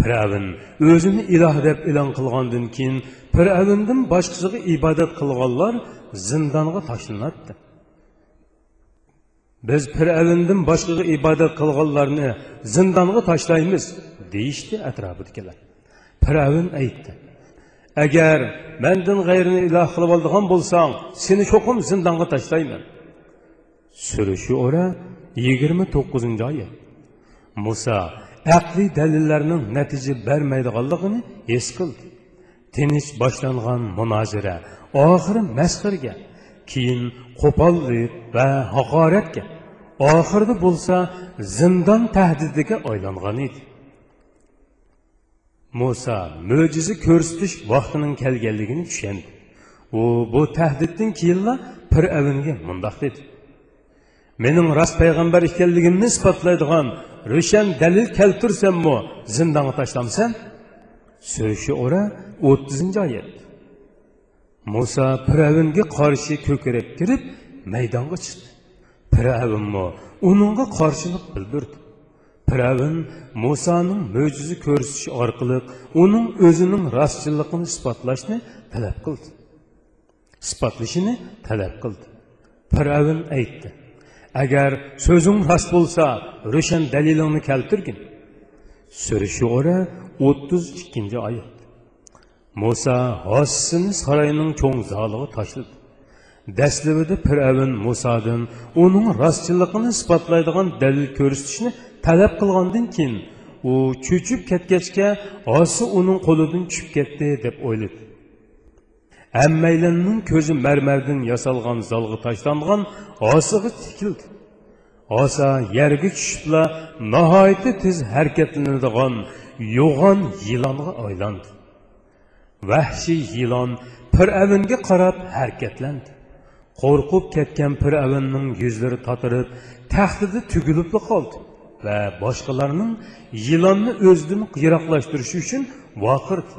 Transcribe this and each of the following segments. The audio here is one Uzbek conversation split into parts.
Пірәвін өзіні илах деп илан қылғандан кейін Пірәвіндің башқасыға ибадат қылғанлар зинданға ташланады. Біз Пірәвіндің башқаға ибадат қылғанларны зинданға ташлаймыз дейішті әтрабыдікілер. Пірәвін айтты. Әгер мәндің ғайрыны илах қылып алдыған болсаң, сені шоқым зинданға ташлаймын. Сүріші ора 29 айы. Мұса aqliy dalillarning natija bermaydiganligini his qildi. Tinch boshlangan munozara oxiri masxirga, keyin qo'pollik va haqoratga, oxirida bo'lsa zindon tahdidiga aylangan edi. Musa mo'jiza ko'rsatish vaqtining kelganligini tushundi. U bu tahdiddan keyinla Fir'avnga mundoq dedi: "Mening rost payg'ambar ekanligimni isbotlaydigan рүшен дәлел keltirsen mu зинданға taşlamsan? Sürüşü ora 30. ayet. Муса Piravin'e karşı kökerek кіріп майданға шықты Piravin мо оныңға karşılık bildirdi. Piravin мусаның möcüzü körsüşü арқылы оның өзінің расшылығын ispatlaşını талап қылды Ispatlışını талап қылды Piravin айтты Əgər sözün rast bolsa, röşən dəlilini keltirgin. Sürüşü ora 32-ci ayət. Musa hassını sarayının çoğ zalığı taşıdı. Dəslibidi Pirəvin Musadan onun rastçılığını isbatlaydığan dəlil göstərişini tələb qılğandan keyin o çöçüb ketgeçke ası onun qoludan düşüb getdi deb oyladı. Hammaylanning ko'zi marmardan yasalgan zalga tashlangan osiga tikildi. Osa yerga tushibla nihoyatda tez harakatlanadigan yo'g'on yilonga aylandi. Vahshiy yilon fir'avnga qarab harakatlandi. Qo'rqib ketgan fir'avnning yuzlari totirib taxtida tugilib qoldi va boshqalarning yilonni o'zidan yiroqlashtirishi uchun voqirdi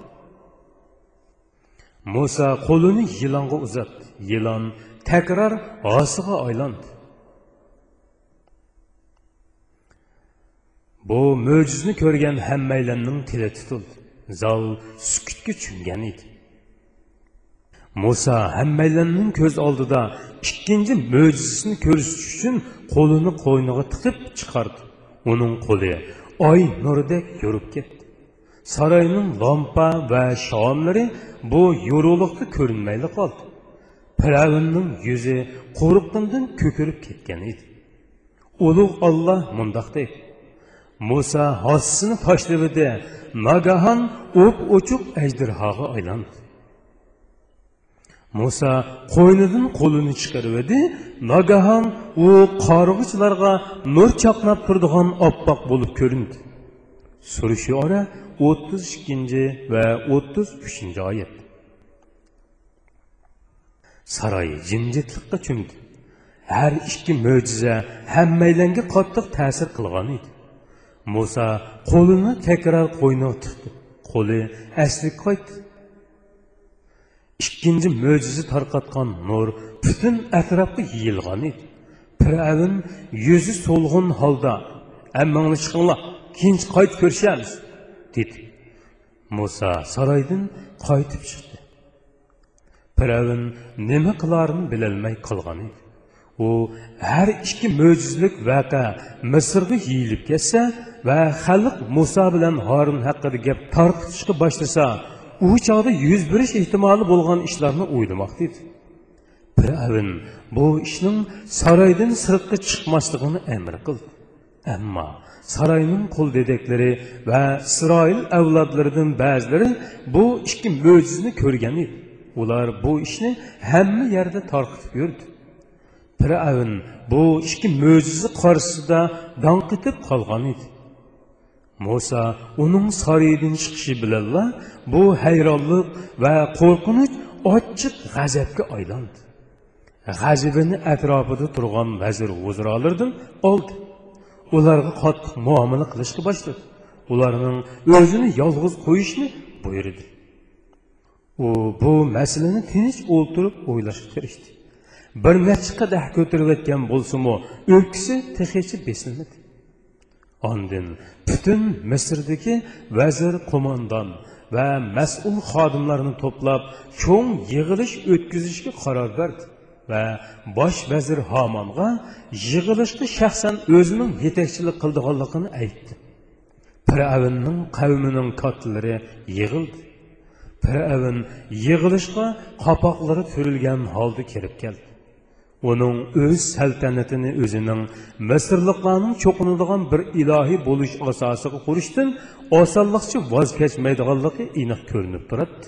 muso qo'lini yilonga uzatdi yilon takror osiga aylandi. Bu mo'jizni ko'rgan hammaylarning tili tutildi. Zal sukutga cho'mgan edi. Muso hammaylarning ko'z oldida ikkinchi mo'jizasini ko'rsatish uchun qo'lini qo'yniga tiqib chiqardi. Uning qo'li oy nuridek yurib ketdi. Saroyning lompa va shomlari bu yorug'liqda ko'rinmayli qoldi. Piravunning yuzi qo'rqqandan ko'kirib ketgan edi. Ulug' olloh mundoq deydi. Muso hossini tashlabidi nagahon o'p o'chuq ajdirhoga aylandi. Muso qo'ynidan qo'lini chiqarib edi. Nagahon u qarg'ichlarga nur chaqnab turadigan oppoq bo'lib ko'rindi. Surishi ora o'ttiz ikkinchi va o'ttiz uchinchi oyat saroy jimjitlikqa cho'mdi har ikki mo'jiza hammaylanga qattiq ta'sir qilgan edi muso qo'lini takror qo'yniga tiqdi qo'li asliga qaytdi ikkinchi mo'jiza tarqatgan nur butun atrofga yeyilgan edi piravin yuzi so'lg'in holda ammangni chiqinglar keyin qaytib ko'rishamiz dedi. Muso saroydan qaytib chiqdi. Piravin nima qilarini bilolmay qolgan edi. U har ikki mo'jizlik vaqa misrga yeyilib ketsa va xalq muso bilan horin haqida gap tarqitishga boshlasa u chog'da yuz berish ehtimoli bo'lgan ishlarni o'ylamoqda edi piravin bu ishning saroydan sirtqa chiqmasligini amr qildi. Ammo saroyning qo'l dedeklari va isroil avlodlaridan ba'zilari bu ikki mo'jizani ko'rgan edi. Ular bu ishni hamma yerda tarqitib yurdi. Fir'avn bu ikki mo'jiza qarshisida dong qolgan edi. Muso uning saroydan chiqishi bilanla bu hayronlik va qo'rqinch ochiq g'azabga aylandi. G'azabini atrofida turgan vazir g'uzrolardan oldi. Ularga qattiq muomala qilishga boshladi. Ularning o'zini yolg'iz qo'yishni buyurdi. U bu masalani tinch o'tirib o'ylashga kirishdi. Bir necha qadah ko'tarilayotgan bo'lsimi o'pkisi tehichi besilmadi Ondan butun Misrdagi vazir, qo'mondon va mas'ul xodimlarni to'plab cho'ng yig'ilish o'tkazishga qaror berdi. Va bosh vazir Hamonga yig'ilishga shaxsan o'zining yetakchilik qildiganligini aytdi. Fir'avnning qavmining kattalari yig'ildi. Fir'avn yig'ilishga qapoqlari turilgan holda kirib keldi. uning o'z saltanatini o'zining misrliqlarning cho'qinadigan bir ilohiy bo'lish asosiga qurishdan osonliqcha voz kechmaydiganligi aniq ko'rinib turadi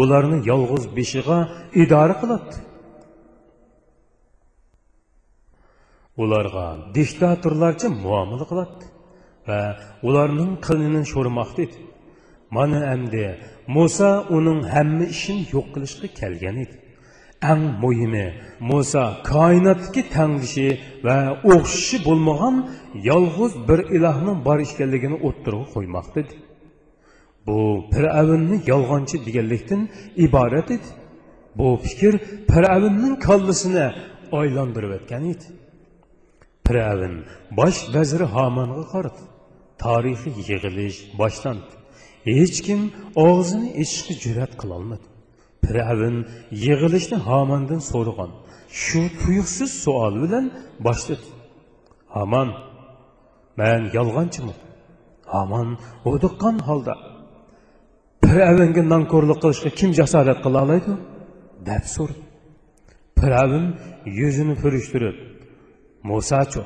ularni yolg'iz beshig'a idora qiladi ularga diktatorlarcha muomala qiladi va ularning qilini sho'rmoqda edi mana endi muso uning hamma ishini yo'q qilishga kelgan edi. Ang muhimi muso koinotdagi tangishi va o'xshishi bo'lmagan yolg'iz bir ilohning bor ekanligini o'ttirib qo'ymoqda edi bu fir'avnni yolg'onchi deganlikdan iborat edi. Bu fikr fir'avnning kallasini aylantirib o'tgan edi. Fir'avn bosh vaziri homonga qaradi tarixiy yig'ilish boshlandi hech kim og'zini ochishga jur'at qilolmadi Firavun yig'ilishni Hamondan so'ragan. Shu tuyuqsiz savol bilan boshladi. Hamon, men yolg'onchiman. Hamon o'diqqan holda Firavunga nonko'rlik qilishga kim jasorat qila oladi? deb so'radi. Firavun yuzini purishtirib, Musaço,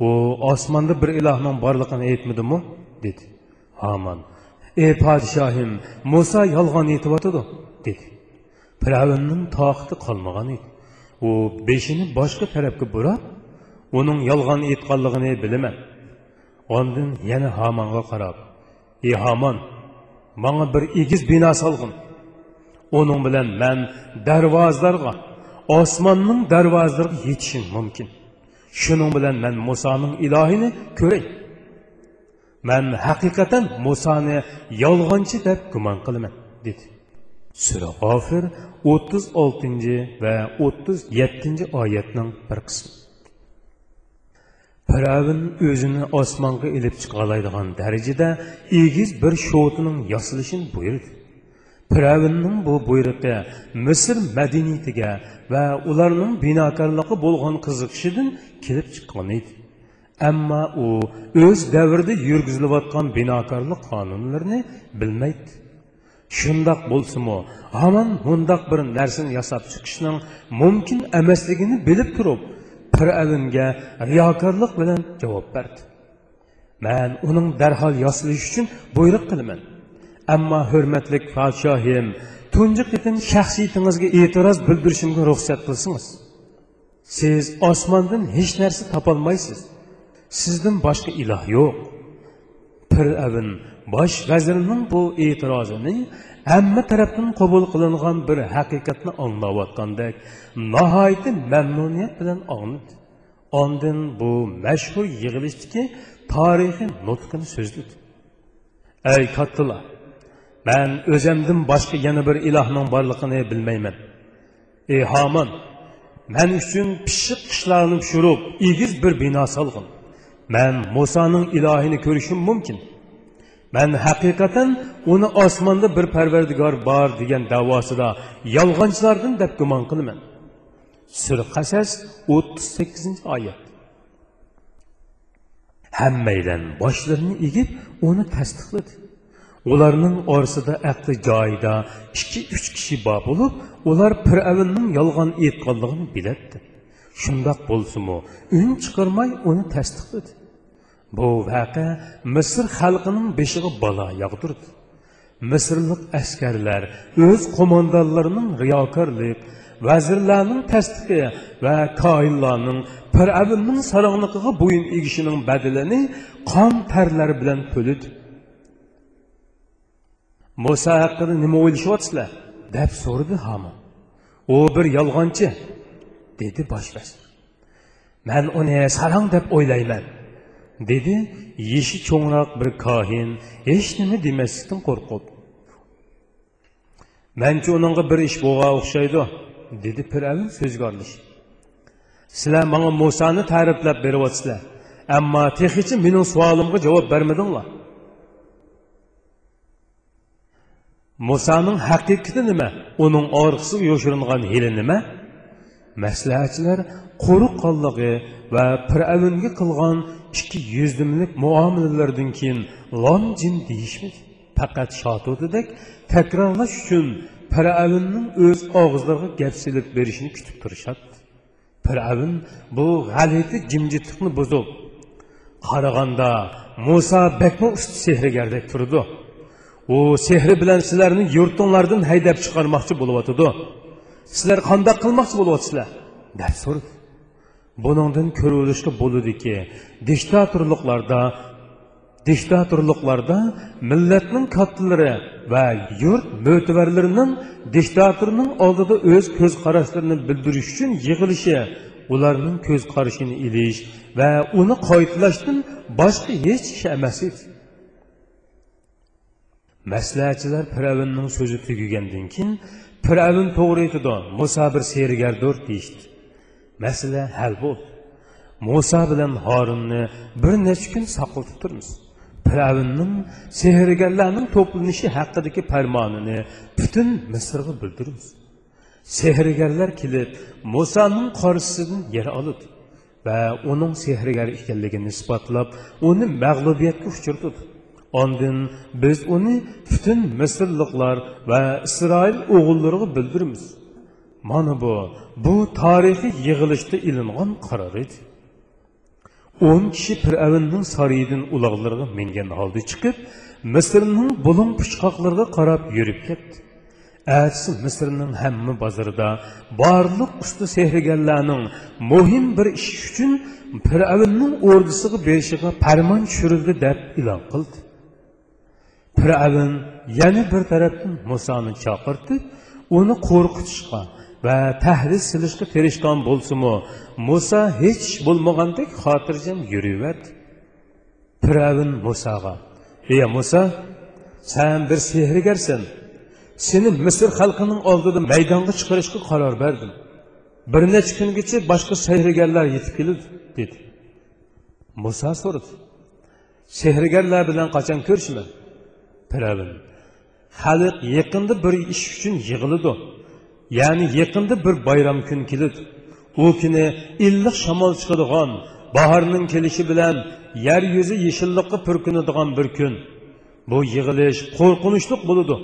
o osmanda bir ilahman barlıqını etmedimu? dedi. Haman, ey padişahim, Musa yalgan etibatıdı, dedi. Piravinnin tahtı kalmagan edi. O beşini başka tarafga burab, onun yalgan etkalligini bilemem. Ondan yana Haman'a karab, ey Haman, bana bir igiz bina salgın. Onun bilen ben dervazlarga, osmanın dervazlarga yetişin mümkün.'' Shuning bilan men Musoning ilohini ko'ray." Men haqiqatan Musoni yolg'onchi deb gumon qilaman, dedi. Sura G'ofir 36 va 37 oyatning bir qismi. Firavun o'zini osmonga ilib chiqalaydigan darajada egiz bir sho'tining Піравіннің bu бұйрықы Мүсір мәдениетіге вә оларның бинакарлықы болған қызықшыдың келіп шыққан еді. Әмма о, өз дәвірді жүргізіліп атқан бинакарлық қанунларыны білмейді. Шындақ болсын о, аман мұндақ бір нәрсін ясап шықшының мүмкін әмәслігіні біліп тұрып, Піравінге риякарлық білен жауап берді. Мән оның дәрхал ясылыш үшін бұйрық. Ammo hurmatli podshohim tunji qitim shaxsiyatingizga e'tiroz bildirishimga ruxsat qilsangiz siz osmondan hech narsa topolmaysiz. Sizdan boshqa iloh yo'q. Fir'avn bosh vazirning bu e'tirozini hamma tarafdan qabul qilingan bir haqiqatni anglayotgandek nihoyatda mamnuniyat bilan angladi ondin bu mashhur yig'ilishdagi tarixiy nutqini so'zladi ey kattalar man o'zimdan boshqa yana bir ilohning borligini bilmayman. Ey homon man uchun pishiq qishlarni pishirib egiz bir bino solg'in. Man musoning ilohini ko'rishim mumkin. Man haqiqatan uni osmonda bir parvardigor bor degan davosida yolg'onchilardan deb gumon qilaman. Sura qasas o'ttiz sakkizinchi oyat. Hammaydan boshlarini egib uni tasdiqladi. Onlarının orasida əqli cayda 2-3 kişi bab olub, onlar Firəvinin yalğan etqanlığını bilətdi. Şundaq bolsunmu, ün çıxırmay onu təsdiqlədi. Bu vaqe Misr xalqının beşiği bala yağdırdı. Misrlik əskərlər öz komandanlarının riyakarlıq, vəzirlərinin təsdiqi və kainlarının Firəvinin sarığlıqığı boyun egişinin bədilini qan tərləri bilən tölüdü. Muso haqida nima o'ylashyapsizlar deb so'radi hamon. U bir yolg'onchi dedi bosh man uni sarong deb o'ylayman dedi yeshi cho'ngroq bir kohin hech nima demaslikdan qo'rqib. Manchi uningga bir ish bo'lgan o'xshaydi dedi piravin so'zga orlashib sizlar manga musoni ta'riflab beryapsizlar ammo texichi mening savolimga javob bermadinglar. Musoning haqiqati nima? Uning orqasiga yoshiringan hili nima? Maslahatchilar qo'ruq qonlig'i va fir'avnga qilgan ikki yuzlimlik muomalalardan keyin lom jin deyishmidi faqat shotudidek takrorlash uchun fir'avnning o'z og'izlariga gap silib berishini kutib turishadi. Fir'avn bu g'alati jimjitlikni buzib qaraganda muso bakmi usti sehrigardek turdi u sehri bilan sizlarni yurtinglardan haydab chiqarmoqchi bo'lyotidi sizlar qandoq qilmoqchi bo'lyapsizlar deb so'radi. Buningdan ko'rilishga bo'ladiki diktatorliklarda diktatorliklarda millatning kattalari va yurt mo'tivarlarining diktatorning oldida o'z ko'z qarashlarini bildirish uchun yig'ilishi ularning ko'z qarashini ilish va uni qoidlashdan boshqa hech ish emas edi. Maslahatchilar piravinning so'zi tugagandan keyin piravin to'g'ri aytdi muso bir sergardur deyishdi. Masala hal bo'ldi muso bilan horinni bir necha kun saqlatib turmiz piravinning sehrgarlarning to'planishi haqidagi farmonini butun misrga bildiramiz. Sehrgarlar kelib musoning qorisidan yer oldi va uning sehrgar ekanligini isbotlab uni mag'lubiyatga uchirdi Ondan biz onu bütün Mısırlıklar ve İsrail oğullarına bildirimiz. Mana bu, bu tarihi yığılışta ilingan karar idi. On kişi Pir'evinin sarıyının ulağlarına mingen halde çıkıp, Mısır'ın bulun pışkaklarına karab yürüp gitti. Әтсі Мысырның әмі базарда барлық ұсты сехрігерлерінің мұхим бір іш үшін Пірәуіннің ордысығы берішіға пәрман шүрілді деп илан. Firavun yana bir tarafdan Musoni chaqirtib, uni qo'rqitishga va tahdid silishga tirishgan bo'lsa-mu, Musa hech bo'lmagandek xotirjam yuraverdi. Firavun Musaga: "Ey Musa, sen bir sehrgarsan. Seni Misr xalqining oldida maydonga chiqarishga qaror berdim. Bir necha kungacha boshqa sehrgarlar yetib keldi" dedi. Musa so'radi: "Sehrgarlar bilan qachon ko'rishman?" Firavun xalq yaqinda bir ish uchun yig'iladi. Ya'ni yaqinda bir bayram kun keladi. U kuni illiq shamol chiqadigan bahorning kelishi bilan yer yuzi yeshillikqa purkinadigan bir kun. Bu yig'ilish qo'rqinchli bo'ladi.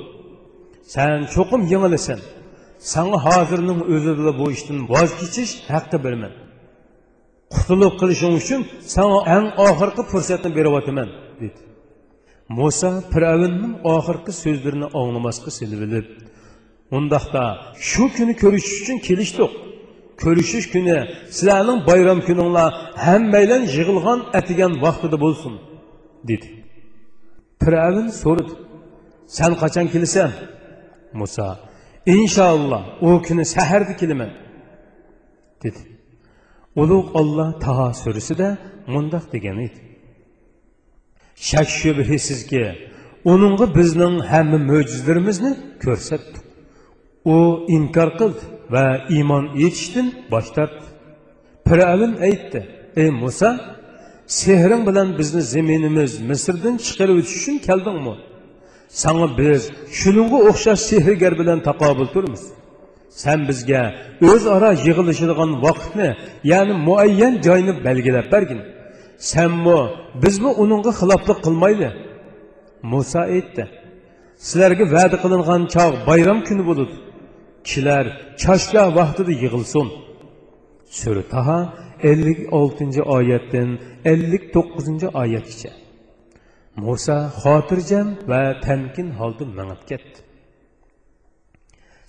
San cho'qim yengilisan sanga hozirning o'zida bu ishdan voz kechish haqqi berman qutulib qilishing uchun sanga eng oxirgi fursatni beryapman dedi Musa Firavunun ahırkı sözlerini anlamaskı silvilip, Ondaqda şu günü görüşüş üçün kelişdik. Görüşüş günü sizlerin bayram gününla hemmeylen yığılgan etigen vaxtıda bulsun, dedi. Firavun sorudu. Sen kaçan kilisen? Musa, inşallah o günü seherdi kilimen, dedi. Uluq Allah Taha sürüsü de mundaq degen idi. Shak shubhisizki uningga bizning hamma mo'jizlarimizni ko'rsatdi. U inkor qildi va iymon etishdan bosh tortdi firavn aytdi ey muso sehring bilan bizni zaminimiz misrdan chiqarib o'tish uchun keldingmi? Sanga biz shuningga o'xshash sehrgar bilan taqobil turmiz sen bizga o'zaro yig'ilishadigan vaqtni ya'ni muayyan joyni belgilab bergin. Sanmi bizmi uningga xiloflik qilmaydi? Muso aytdi sizlarga va'da qilingan chog' bayram kuni bo'ladi kishilar chashka vaqtida yig'ilsin. Sura taha ellik oltinchi oyatdan ellik to'qqizinchi oyatgacha. Muso xotirjam va tamkin holda mangib ketdi.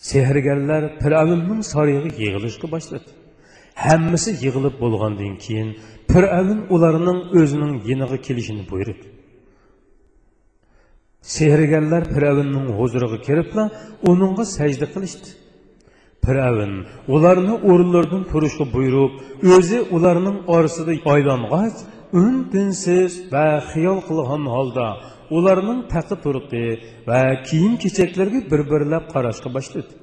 Sehrgarlar fir'avnning sarayga yig'ilishga boshladi. Hammasi yig'ilib bo'lgandan keyin fir'avn ularning o'zining yiniga kelishini buyurdi sehrgarlar fir'avnning huzuriga kiribla uningga sajda qilishdi fir'avn ularni o'rinlaridan turishga buyurib o'zi ularning orasida aylang'ach un tinsiz va xiyol qilgan holda ularning taqi turqi va kiyim kechaklarga bir birlab qarashga boshladi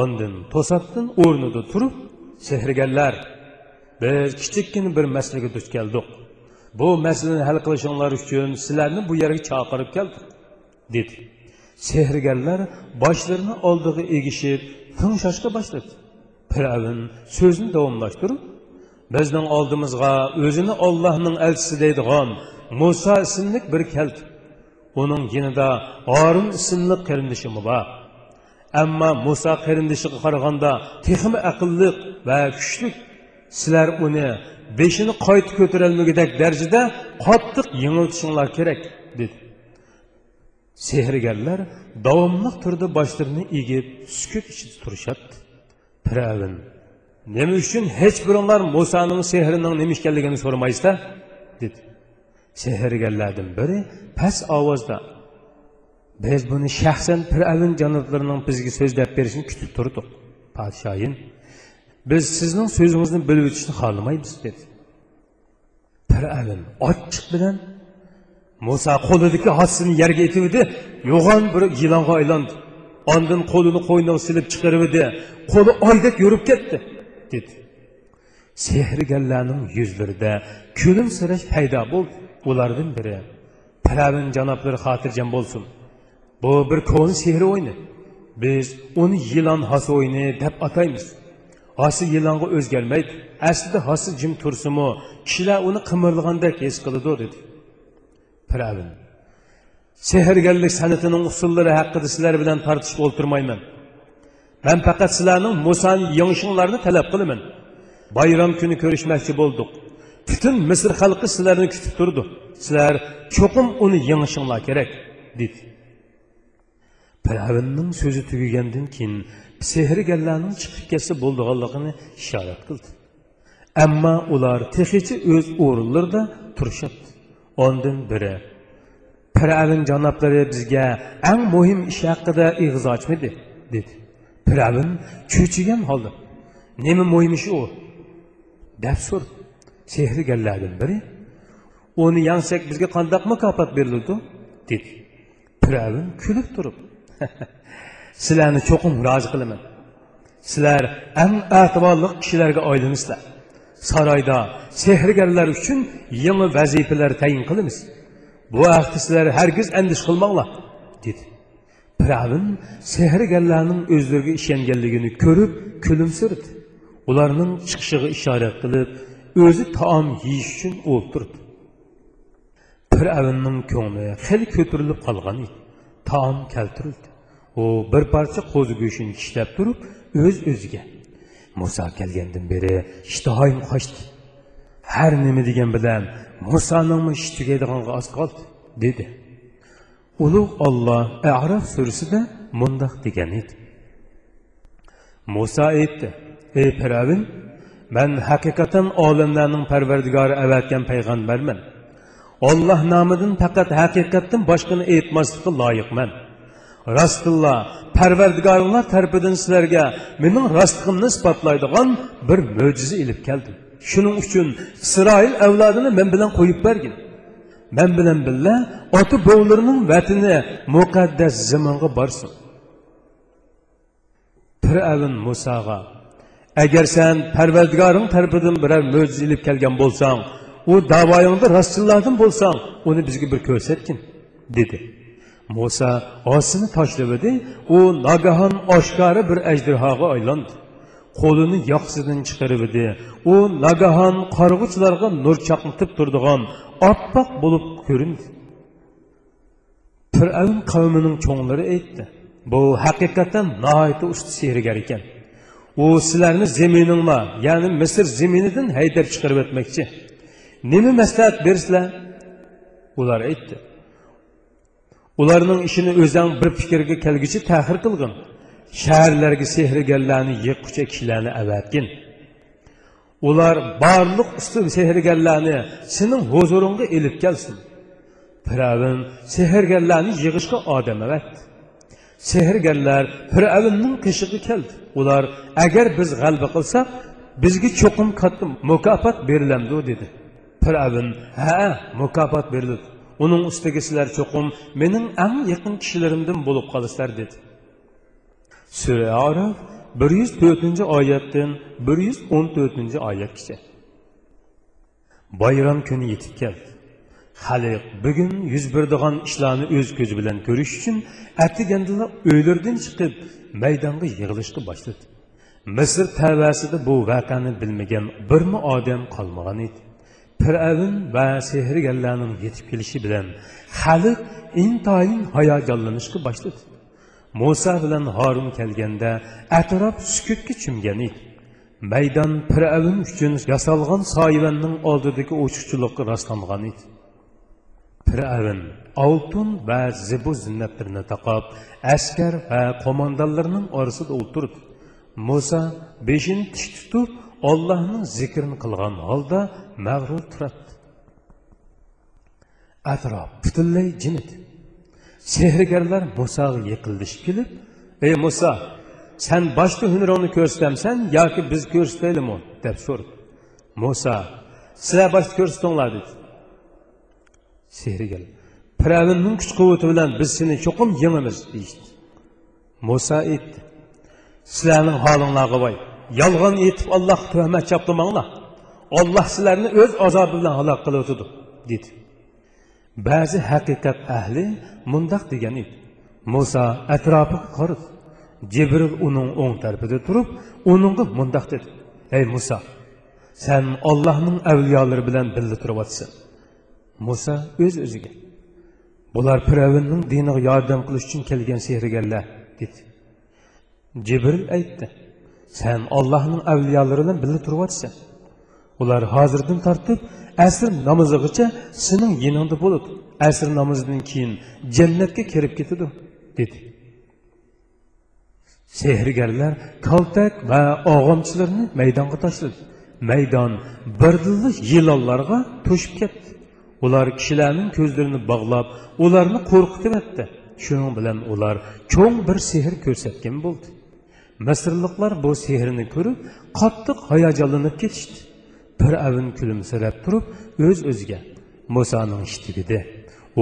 ondan to'satdan o'rnida turib sehrgarlar biz kichikkina bir masalaga duch keldik bu masalani hal qilishinglar uchun sizlarni bu yerga chaqirib keldik dedi. Sehrgarlar boshlarini oldiga egishib tinglashga boshladi piravin so'zni davomlashtirib bizning oldimizga o'zini ollohning elchisi deydigan muso ismli bir keldi uning yinida orin ismli qarindishimi bor ammo muso qarindishiga qaraganda texmi aqlli va kuchli sizlar uni beshini qaytib ko'tarolmagudek darajada qattiq yengiltishinglar kerak dedi. Sehrgarlar davomli turda boshlarini egib sukut ichida turishyapti. Piravin nima uchun hech biringlar musoning sehrining nima ekanligini so'ramaysizlar dedi. Sehrgarlardan biri past ovozda biz buni shaxsan piravin janoblarining bizga so'zlab berishini kutib turdik podshoyim biz sizning so'zingizni bilib o'tishni xohlamaymiz dedi. Fir'avn ochiq bilan muso qo'lidagi hossini yerga etivdi yo'g'on bir yilonga aylandi. Ondin qo'lini qo'yniga silib chiqaribdi qo'li oydek yurib ketdi dedi. Sehrgarlarning yuzlarida kulimsirash paydo bo'ldi. Ulardan biri fir'avn janoblari xotirjam bo'lsin. Bu bir ko'ni sehr o'yini. Biz uni yilon hosi o'yini deb ataymiz. hası yılanğa öz gelmeydi. Əslində hası cim tursumu, kişilər onu qımırlığandək his qılıdı dedi. Piravin. Sehrgərlik sənətinin usulları haqqında sizlər bilan tartışıb o'ltirmayman. Mən faqat sizlərinin Musa'nın yığışınlarını tələb qılıman. Bayram günü görüşməkçi bolduq. Bütün Misr xalqı sizlərni kütüb durdu. Sizlər çoxum onu yığışınlar kerak dedi. Piravinning so'zi tugagandan keyin sehrgarlarning chiqib ketsa bo'ldiganligini ishorat qildi. Ammo ular texicha o'z o'rinlarida turishibdi. Ondan biri piravin janoblari bizga eng muhim ish haqida ig'iz ochmidi dedi. Piravin cho'chigan holda nima muhim ish u? deb so'rdi. Sehrgarlardan biri uni yangsak bizga qandaq mukofot beriladi dedi. Piravin kulib turib sizlarni cho'qim rozi qilaman. Sizlar eng e'tiborli kishilarga aylanasizlar saroyda sehrgarlar uchun yangi vazifalar tayin qilamiz. Bu haqda sizlar hargiz andish qilmanglar dedi. Piravin sehrgarlarning o'zlariga ishonganligini ko'rib kulimsirdi. Ularning chiqishiga ishora qilib o'zi taom yeyish uchun o'ltirdi piravinning ko'ngli xil ko'tarilib qolgan edi. Taom keltirildi. U bir parcha qo'zi go'shtini tishlab turib o'z o'ziga muso kelgandan beri ishtahoyim qochdi. Har nima degan bilan musoning ishi tugaydiganga oz qoldi dedi. Ulug' olloh araf surasida mundoq degan edi. Muso aytdi ey piravin man haqiqatan olamlarning parvardigori avatgan payg'ambarman. Olloh nomidan faqat haqiqatdan boshqani aytmaslikqa loyiqman. Rostilla parvardigoringlar tarafidan sizlarga mening rostligimni isbotlaydigan bir mo'jiza ilib keldim shuning uchun isroil avlodini men bilan qo'yib bergin men bilan birga ota bovlarining vatini muqaddas zamonga borsin piravin musoga agar sen parvardigoring tarafidan biror mo'jiza ilib kelgan bo'lsang u davoyingda rostchilardan bo'lsang uni bizga bir ko'rsatgin dedi muso osini tashlabdi u nagahon oshkora bir ajdirhoga aylandi. Qo'lini yoqsidan chiqaribdi. U nagahon qarg'uchilarga nur chaqnitib turdigan oppoq bo'lib ko'rindi. Fir'avn qavmining cho'nglari aytdi bu haqiqatdan nihoyatda usta sehrgar ekan. U sizlarni zaminingma ya'ni misr zaminidan haydab chiqarib o'tmoqchi. Nima maslahat bersizlar? Ular aytdi ularning ishini o'zing bir fikrga kelguchi tahir qilgin. Shaharlarga sehrgarlarni yiqqucha kishilarni avatgin. Ular barliq usti sehrgarlarni sening huzuringga ilib kelsin. Piravin sehrgarlarni yig'ishga odam avatdi sehrgarlar firavnning qishig'i keldi. Ular agar biz g'alba qilsak bizga cho'qim katta mukofot berilamdi dedi. Piravin ha mukofot beriladi mening eng yaqin kishilarimdan bo'lib qolasizlar dedi. Sura araf bir yuz to'rtinchi oyatdan bir yuz o'n to'rtinchi oyatgacha bayram kuni yetib keldi xalq bugun yuz beradigan ishlarni o'z ko'zi bilan ko'rish uchun atigandila uylardan chiqib maydonga yig'ilishga boshladi misr tavasida bu voqeani bilmagan birmi odam qolmagan edi fir'avn va sehrgarlarning yetib kelishi bilan xalq intoyin hayajonlanishga boshladi. Muso bilan horun kelganda atrof sukutga cho'mgan edi. Maydon fir'avn uchun yasalgan soyvanning oldidagi ochiqchilikqa rostlangan edi. Piravin oltin va zibu zinnatlarni taqab askar va qo'mondonlarning orasida o'tirdi. Muso beshini tik tutib Allah'ın zikrini kılgan halda məğrur turatdı. Ətraf bütünlüy cin idi. Sehrgarlar Musağa yıqıldışıb kelib, "Ey Musa, sən başqa hünrünü göstəmsən, yoki biz göstərəlim?" deyə sordu. Musa, "Sizlər başqa göstərdinizlər" dedi. Sehrgar, "Firavunun güc qüvvəti ilə biz səni çoxum yengimiz" deyildi. Musa etdi. "Sizlərin halınlarına qoy." Yolg'on aytib allohga tuhmat choplamanglar olloh sizlarni o'z azobi bilan halok qilib o'tadi dedi. Ba'zi haqiqat ahli mundoq degan edi muso atrofiga qaradi jibril uning o'ng tarafida turib uningga mundoq dedi. Ey muso sen ollohning avliyolari bilan birga turyapsan muso o'z o'ziga bular piravinning diniga yordam qilish uchun kelgan sehrgarlar dedi. Jibril aytdi sen Allah'ın avliyolari bilan birga ular hozirdan tortib asr namozigacha sening yoningda bo'ladi asr namozidan keyin jannatga kirib ketadi dedi. Sehrgarlar kaltak va og'amchilarni maydonga tashladi. Maydon birdilli yilonlarga to'shib ketdi. Ular kishilarning ko'zlarini bog'lab ularni qo'rqitib etdi shuning bilan ular cho'ng bir sehr ko'rsatgan bo'ldi. Misrliklar bu sehrni ko'rib qattiq hayajonlanib ketishdi piravin kulimsirab turib o'z öz o'ziga musoning ishtigidi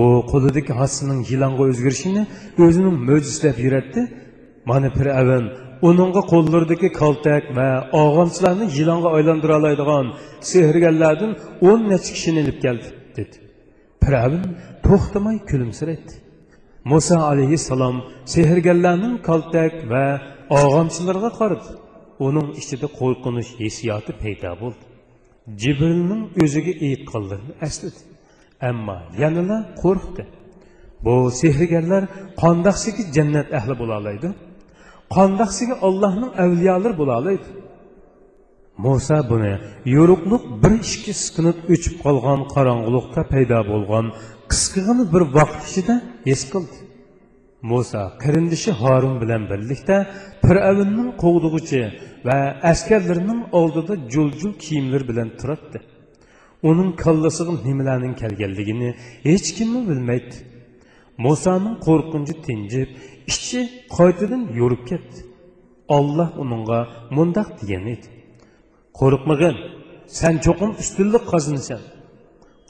u qo'lidagi hassining yilonga o'zgarishini o'zining mo'jislab yuratdi mana piravin uningga qo'llaridagi kaltak va og'amchilarni yilonga aylantira oladigan sehrgarlardan o'n necha kishini ilib keldi dedi. Piravin to'xtamay kulimsiraydi muso alayhissalom sehrgarlarning kaltak va og'amchilarga qarab uning ichida qo'rqinish hissiyoti paydo bo'ldi. Jibrilning o'ziga aytganlarini esladi. Ammo yanada qo'rqdi. Bu sehrgarlar qandoqsiki jannat ahli bo'la oladi. Ollohning avliyolari bo'la muso buni yo'ruqliq bir ishki siqinib o'chib qolgan qorong'ulikda paydo bo'lgan qisqagina bir vaqt ichida his qildi. Musa qarindishi Harun bilan birlikda fir'avnning qo'g'dug'ichi va askarlarining oldida juljul kiyimlar bilan turadi uning kallasiga nimalarning kelganligini hech kim bilmaydi. Musoning qo'rqinchi tinjib ichi qaytadan yo'rib ketdi. Alloh uningga mundaq degan edi. Qo'rqmagin sen cho'qim ustunlik qozinasan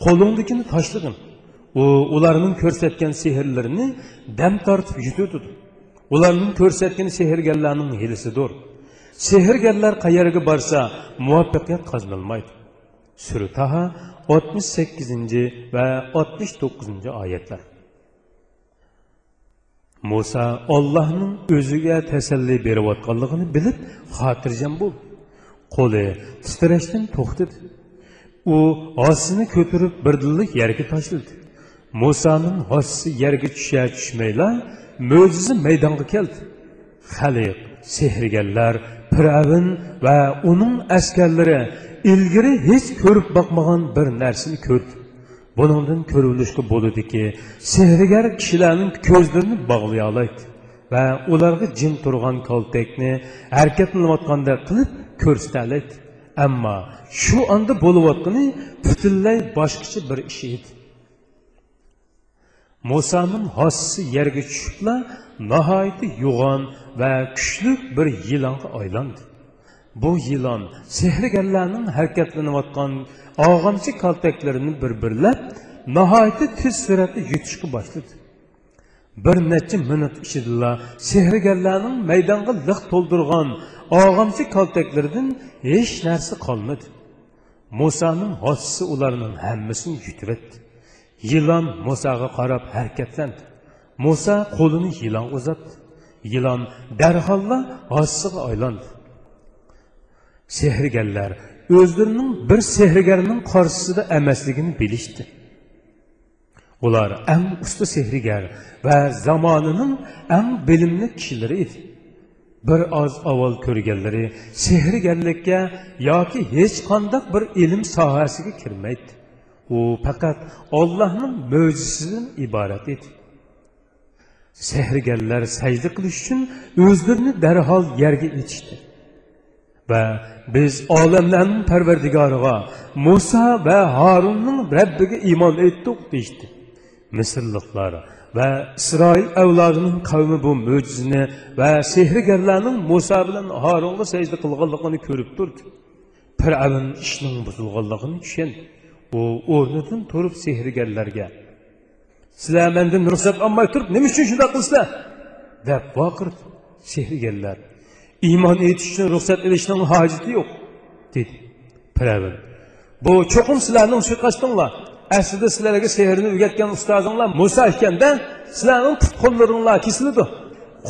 Qo'lingdikini tashlagin ularning ko'rsatgan sehrlarini dam tortib yutadi ularning ko'rsatgan sehrgarlarning hilisidir sehrgarlar qayerga borsa muvaffaqiyat qozonolmaydi surataha oltmish sakkizinchi va oltmish to'qqizinchi oyatlar. Muso ollohning o'ziga tasalli berayotganligini bilib xotirjam bo'ldi qo'li titrashdan to'xtadi. U osini ko'tarib birdillik yerga tashladi musoning hossisi yerga tusha tushmayla mo'jiza maydonga keldi. Xaliq sehrgarlar piravin va uning askarlari ilgari hech ko'rib boqmagan bir narsani ko'rdi. Buningdan ko'rilishga bo'ladiki sehrgar kishilarning ko'zlarini bog'lay oladi va ularga jim turgan kaltakni harakatlanayotgandek qilib ko'rsatadi. Ammo shu onda bo'layotgani butunlay boshqacha bir ish edi Musanın hassısı yerge çüşüpla nahaydı yuğan və küşlük bir yılanğa aylandı. Bu yılan sehrgərlərinin hərəkətləniyətqan ağamçı kaltaklarını bir-birləb nahaydı tez sürətlə yutuşqa başladı. Bir neçə minut içində sehrgərlərin meydanğa lıq toldurğan ağamçı kaltaklarından heç nərsə qalmadı. Musanın hassısı onların hamısını yutub etdi. Yilon musoga qarab harakatlandi muso qo'lini yilonga uzatdi yilon darholla hossisiga aylandi sehrgarlar o'zlarining bir sehrgarning qarshisida emasligini bilishdi ular eng usta sehrgar va zamonining eng bilimli kishilari edi bir oz avval ko'rganlari sehrgarlikka yoki hech qanday bir ilm sohasiga kirmaydi O fakat Allah'ın möcüsüdün ibaret idi. Sehrgerler secde kılış için özlerini derhal yerge içti. Ve biz alemlerin perverdigarıga Musa ve Harun'un Rabbine iman ettik deyişti. Mısırlıklar ve İsrail evladının kavmi bu möcüzini ve sehrgerlerinin Musa ile Harun'la secde kılgallıkını körüp durdu. Piraven işinin bozulgallıkını düşündü. Bu o'rnidan turib sehrgarlarga sizlar mendan ruxsat olmay turib nima uchun shunday qilsizlar deb baqirdi sehrgarlar iymon etish uchun ruxsat ilishning hojati yo'q dedi. Fir'avn bu cho'qim sizlarning suiqasdinglar aslida sizlarga sehrni o'rgatgan ustozinglar muso ekanda sizlarning put qo'llaringlar kesiladi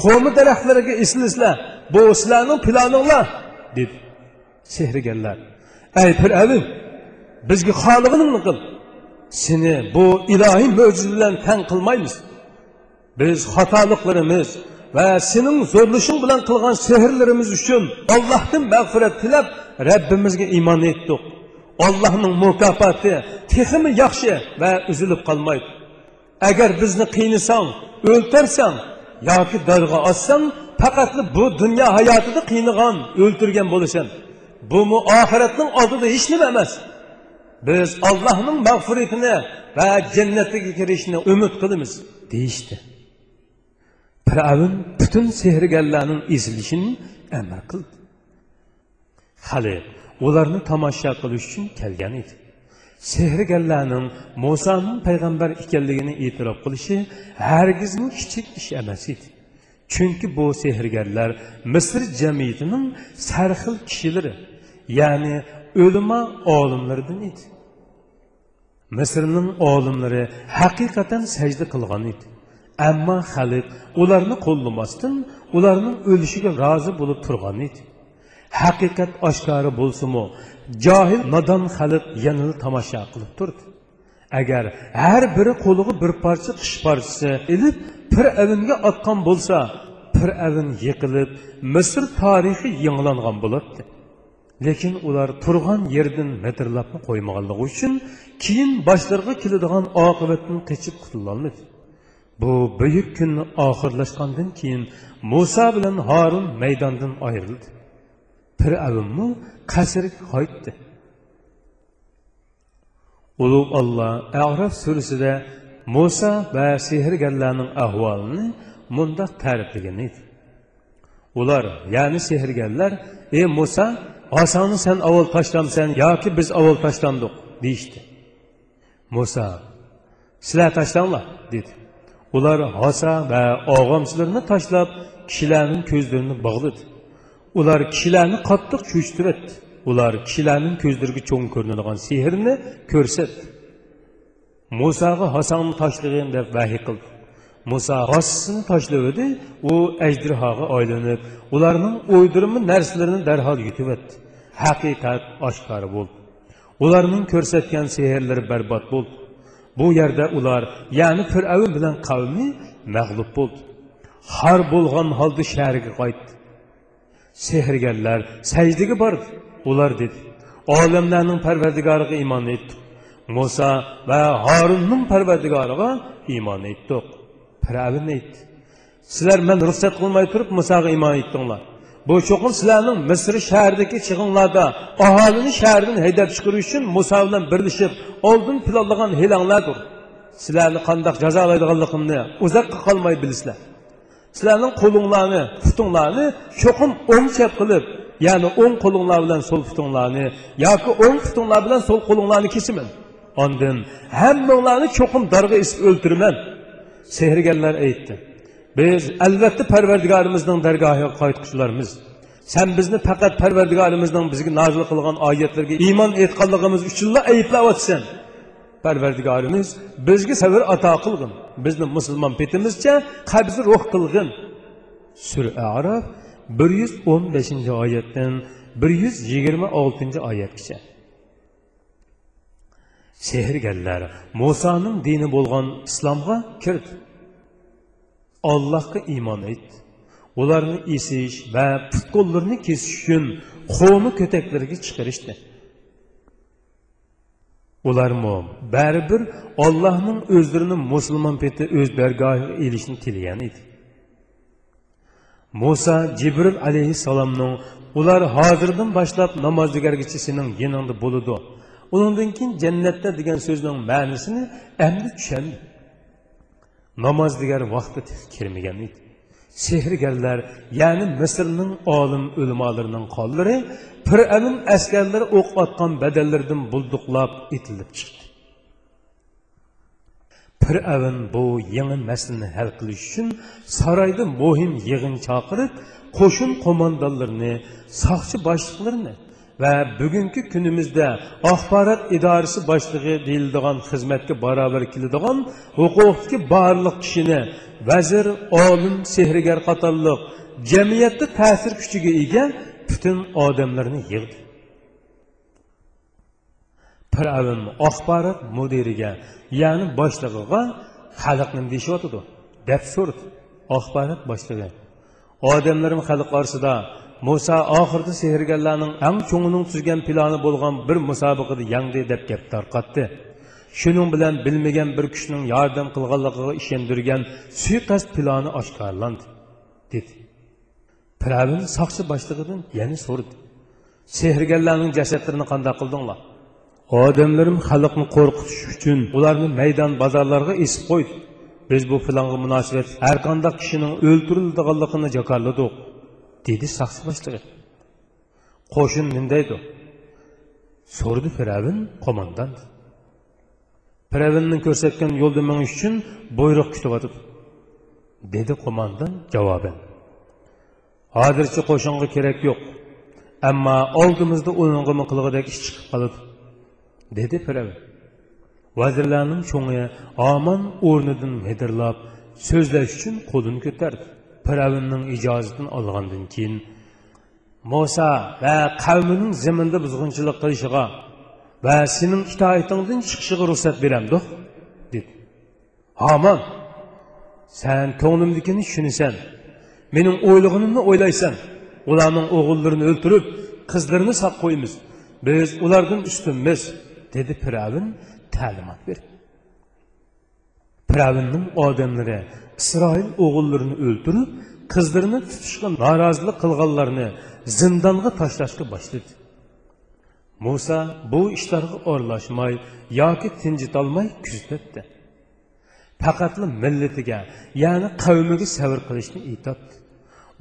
qo'mi daraxtlariga esilasizlar bu sizlarning planinglar dedi sehrgarlar ey piravin bizga xolig'ini qil. Seni bu ilohiy mo'jiza bilan qilmaymiz. Biz xatoliklarimiz va sening zo'rlashing bilan qilgan sehrlarimiz uchun allohdan mag'firat tilab rabbimizga iymon etdik. Allohning mukofoti texmi yaxshi va uzilib qolmaydi. Agar bizni qiynasang o'ltarsang yoki darg'a ossang faqat bu dunyo hayotida qiynagan o'ltirgan bo'lasan. Bumi oxiratning oldida hech nima emas biz Allah'ın mağfiretini ve cennetlik girişini ümit kılımız deyişti. Firavun bütün sehrgarlarının izlişini emr kıldı. Hali onlarını tamaşa kılış için kelgen idi. Sehrgarlarının Musa'nın peygamber ikenliğini itiraf kılışı hergizin küçük iş emesiydi. Çünkü bu sehrgarlar Mısır cemiyetinin serhil kişileri, yani o'lima olimlaridan edi misrning olimlari haqiqatan sajda qilgan edi ammo xalq ularni qo'llamasdan ularning o'lishiga rozi bo'lib turgan edi haqiqat oshkori bo'lsimi johil nodon xalq yanada tomosha qilib turdi agar har biri qo'liga bir parcha qish parchasi ilib fir'avnga otgan bo'lsa fir'avn yiqilib misr tarixi yangilangan bo'ladi lekin ular turgan yerdan metrlabni qo'ymaganligi uchun keyin boshlariga keladigan oqibatdan qechib qutulolmadi. Bu buyuk kunni oxirlashgandan keyin muso bilan horun maydondan ayrildi. Fir'avnmi qasrga qaytdi. Ulug' olloh araf surasida muso va sehrgarlarning ahvolini mundoq ta'riflagan edi. Ular ya'ni sehrgarlar ey muso osoni sen avval tashlamsan yoki biz avval tashlandik deyishdi muso sizlar tashlanglar dedi. Ular hosa va og'amchilarni tashlab kishilarning ko'zlarini bog'ladi ular kishilarni qattiq cho'chtiradi ular kishilarning ko'zlariga cho'ng ko'rinadigan sehrni ko'rsatdi musoga hasonni tashlagin deb vahiy qildi Musa hassını taşladı, o əcdirhağa aylanıb, onların uydurma nərslərini dərhal yutub etdi. Həqiqət aşkar oldu. Onların göstərdiyi sehrləri bərbad oldu. Bu yerdə ular, yəni Firavun bilan qavmi məğlub oldu. Har bolğan halda şəhərə qayıtdı. Sehrgərlər səcdəyə bardı. Ular dedi: "Aləmlərin Pərverdigarına iman etdik. Musa və Harunun Pərverdigarına iman etdik." Fir'avn aytdi sizlar man ruxsat qilmay turib musoga iymon etdinglar bu cho'qim sizlarning misr shahridagi chig'inlarda aholini shahardan haydab chiqarish uchun muso bilan birlashib oldin planlagan hilanglardir sizlarni qandoq jazolaydiganligimni uzoqqa qolmay bilasizlar sizlarning qo'linglarni putinglarni cho'qim o'ng chap qilib ya'ni o'ng qo'linglar bilan so'l putinglarni yoki o'ng putinglar bilan so'l qo'linglarni kesiman ondin hammanglarni cho'qim darga isib o'ltiraman sehrgarlar aytdi biz albatta parvardigorimizning dargohiga qaytquchilarmiz Sen bizni faqat Parvardigorimizning bizga nozil qilgan oyatlarga iymon etganligimiz uchunla ayblayotsan Parvardigorimiz bizga sabr ato qilgin. Bizni musulmon petimizcha qabz ruh qilgin. Sura Araf 115 oyatdan 126 oyatgacha. Sehrgarlar Musoning dini bo'lgan islomga kirdi. Allohga iymon etdi. ularni esish va putqo'llarni kesish uchun qo'mi ko'taklarga chiqarishdi ularmi baribir ollohning o'zlarini musulmon peti o'z dargohiga elishni tilagan edi muso jibril alayhissalomning ular hozirdan boshlab namozdigargacha sening yoningda bo'ladi undan keyin jannatda degan so'zning ma'nosini endi tushundi. Namoz degan vaqti kirmagan edi. Sehrgarlar ya'ni misrning olim ulamolarning qollari fir'avn askarlari o'q otgan badallardan bulduqlab etilib chiqdi. Fir'avn bu yangi maslni hal qilish uchun saroyda muhim yig'in chaqirib qo'shin qo'mondonlarini soqchi boshliqlarini va bugungi kunimizda axborot idorasi boshlig'i deyiladigan xizmatga barobar keladigan huquqdagi barliq kishini vazir olim sehrgar qatorliq jamiyatda ta'sir kuchiga ega butun odamlarni yig'di fir'avn axborot mudiriga ya'ni boshlig'iga xalq nima deyishyotidi deb so'radi axborot boshlig'i odamlarim xalq orasida muso oxirida sehrgarlarning eng cho'ngining tuzgan plani bo'lgan bir musobaqada yangdi deb gap tarqatdi. Shuning bilan bilmagan bir kishining yordam qilganligiga ishondirgan suiqasd plani oshkorlandi dedi. Piravin soqchi boshlig'idan yana so'radi. Sehrgarlarning jasadlarini qanday qildinglar? Odamlarim xalqni qo'rqitish uchun ularni maydon bozorlarga esib qo'ydi. Biz bu planga munosabat har qanday kishining o'ldirildiganligini jakorladik dedi soqchi boshlig'i qo'shin nima deydi so'radi firavin qo'mondon Piravinning ko'rsatgan yo'lda menish uchun buyruq kutyapti dedi qo'mondon javoban. Hozircha qo'shinga kerak yo'q ammo oldimizda uningga qilg'idek ish chiqib qoladi dedi piravin vazirlarning cho'ngi omon o'rnidan medirlab so'zlash uchun qo'lini ko'tardi Pıravimnin icazətini alğandan keyin Musa və qavminin zəmində buzğunçuluq qilishigə və sənin itoatingdan chiqishiga ruxsat beramdiq dedi. Haman, sən to'nimdikini tushunasan. Mening o'ylig'imni o'ylaysan. Ularning o'g'illarini o'ltirib, qizlarini saq qo'ymiz. Biz ulardan ustunmiz, dedi Piravin ta'limot berib. Piravinning odamlari isroil o'g'illarini o'ltirib qizlarini tutishga norozilik qilganlarni zindonga tashlashga boshladi. Muso bu ishlarga o'rlashmay yoki tinjitolmay kuzatdi. Faqatli millatiga ya'ni qavmiga savr qilishni aytadi.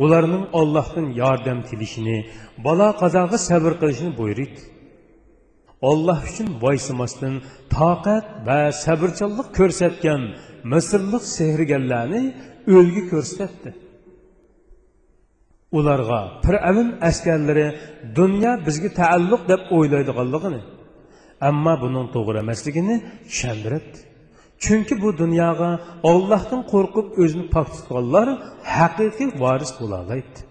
Ularning ollohdan yordam tilishini balo qazoga sabr qilishni buyurdi olloh uchun voysimasdan toqat va sabrchanlik ko'rsatgan Mısırlıq sehrgərlərini ölgü göstərdi. Onlarga Firavun əskərləri dünya bizə təəlluq deyə oylaydığanlığını, amma bunun doğru emasligini tushundirdi. Çünki bu dunyoga Allohdan qo'rqib o'zini pok tutganlar haqiqiy varis bo'la olmaydi.